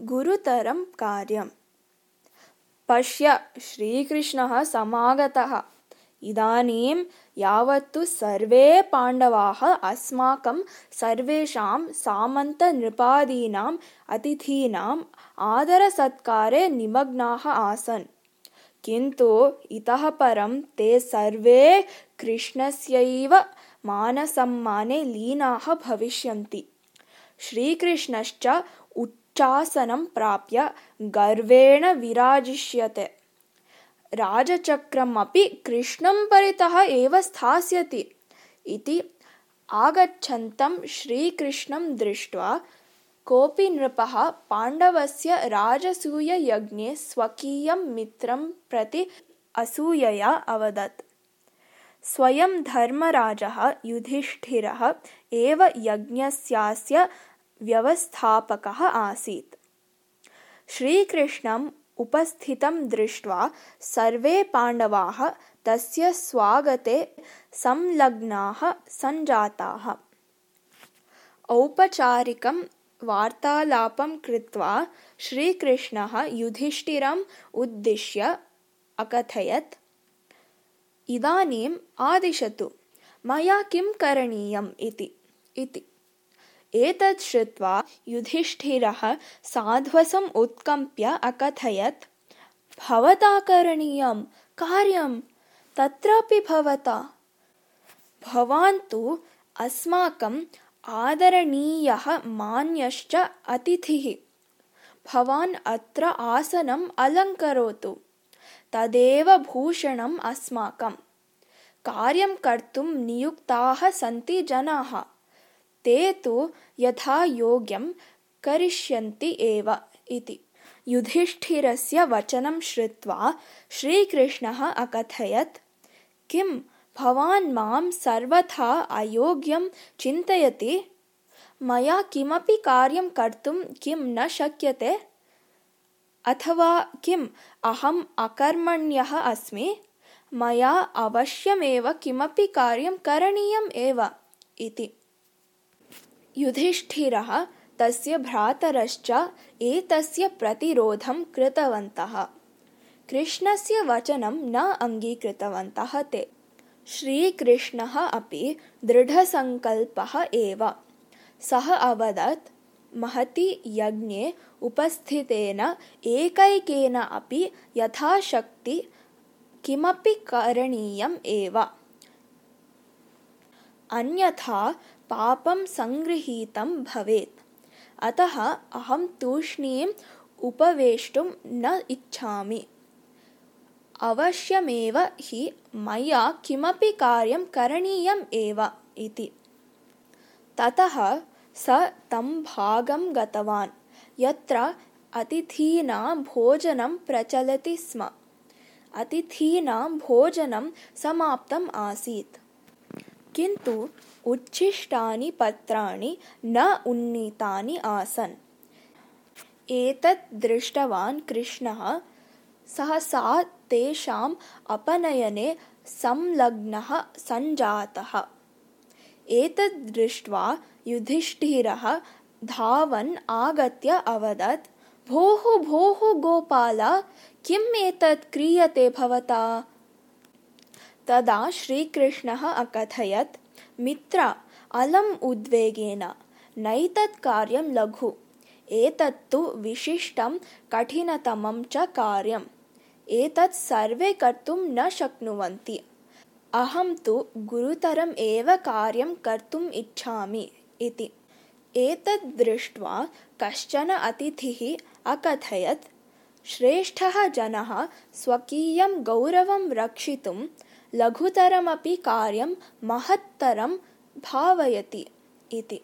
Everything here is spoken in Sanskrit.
गुरुतरं कार्यम्। पश्य श्रीकृष्णः समागतः। इदानीं यावत्तु सर्वे पाण्डवाः अस्माकं सर्वेषां सामन्तनृपादीनाम् अतिथीनाम् आदरसत्कारे निमग्नाः आसन्। किन्तु इतः परं ते सर्वे कृष्णस्यैव मानसम्माने लीनाः भविष्यन्ति। श्रीकृष्णश्च उच्चासनं प्राप्य गर्वेण विराजिष्यते। राजचक्रमपि कृष्णं परितः एव स्थास्यति। इति आगच्छन्तं श्रीकृष्णं दृष्ट्वा कोऽपि नृपः पाण्डवस्य राजसूययज्ञे स्वकीयं मित्रं प्रति असूयया अवदत्। स्वयं धर्मराजः युधिष्ठिरः एव यज्ञस्यास्य व्यवस्थापकः आसीत्। श्रीकृष्णम् उपस्थितं दृष्ट्वा सर्वे पाण्डवाः तस्य स्वागते संलग्नाः सञ्जाताः। औपचारिकं वार्तालापं कृत्वा श्रीकृष्णः युधिष्ठिरम् उद्दिश्य अकथयत् इदानीम् आदिशतु मया किं करणीयम् इति एतत् श्रुत्वा युधिष्ठिरः साध्वसम् उत्कम्प्य अकथयत् भवता करणीयं कार्यं तत्रापि भवता। भवान् तु अस्माकम् आदरणीयः मान्यश्च अतिथिः। भवान् अत्र आसनम् अलङ्करोतु। तदेव भूषणम् अस्माकम्। कार्यं कर्तुं नियुक्ताः सन्ति जनाः ते तु यथा योग्यं करिष्यन्ति एव इति। युधिष्ठिरस्य वचनं श्रुत्वा श्रीकृष्णः अकथयत् किं भवान् मां सर्वथा अयोग्यं चिन्तयति? मया किमपि कार्यं कर्तुं किं न शक्यते? अथवा किम् अहम् अकर्मण्यः अस्मि? मया अवश्यमेव किमपि कार्यं करणीयम् एव इति युधिष्ठिरः तस्य भ्रातरश्च एतस्य प्रतिरोधं कृतवन्तः। कृष्णस्य वचनं न अङ्गीकृतवन्तः ते। श्रीकृष्णः अपि दृढसङ्कल्पः एव। सः अवदत् महति यज्ञे उपस्थितेन एकैकेन अपि यथाशक्ति किमपि करणीयम् एव अन्यथा पापं सङ्गृहीतं भवेत्। अतः अहं तूष्णीम् उपवेष्टुं न इच्छामि। अवश्यमेव हि मया किमपि कार्यं करणीयम् एव इति। ततः स तं भागं गतवान्। यत्र अतिथीनां भोजनं प्रचलति स्म। अतिथीनां भोजनं समाप्तम् आसीत् किन्तु उच्छिष्टानि पत्राणि न उन्नीतानि आसन्। एतत् दृष्टवान् कृष्णः सहसा तेषाम् अपनयने संलग्नः सञ्जातः। एतद् दृष्ट्वा युधिष्ठिरः धावन् आगत्य अवदत् भोः भोः गोपाल किम् एतत् क्रियते भवता तदा श्रीकृष्णः अकथयत् मित्र अलम् उद्वेगेन नैतत् कार्यं लघु एतत्तु विशिष्टं कठिनतमं च कार्यम् एतत् सर्वे कर्तुं न शक्नुवन्ति अहं तु गुरुतरम् एव कार्यं कर्तुम् इच्छामि इति। एतद् दृष्ट्वा कश्चन अतिथिः अकथयत् श्रेष्ठः जनः स्वकीयं गौरवं रक्षितुं लघुतरमपि कार्यं महत्तरं भावयति इति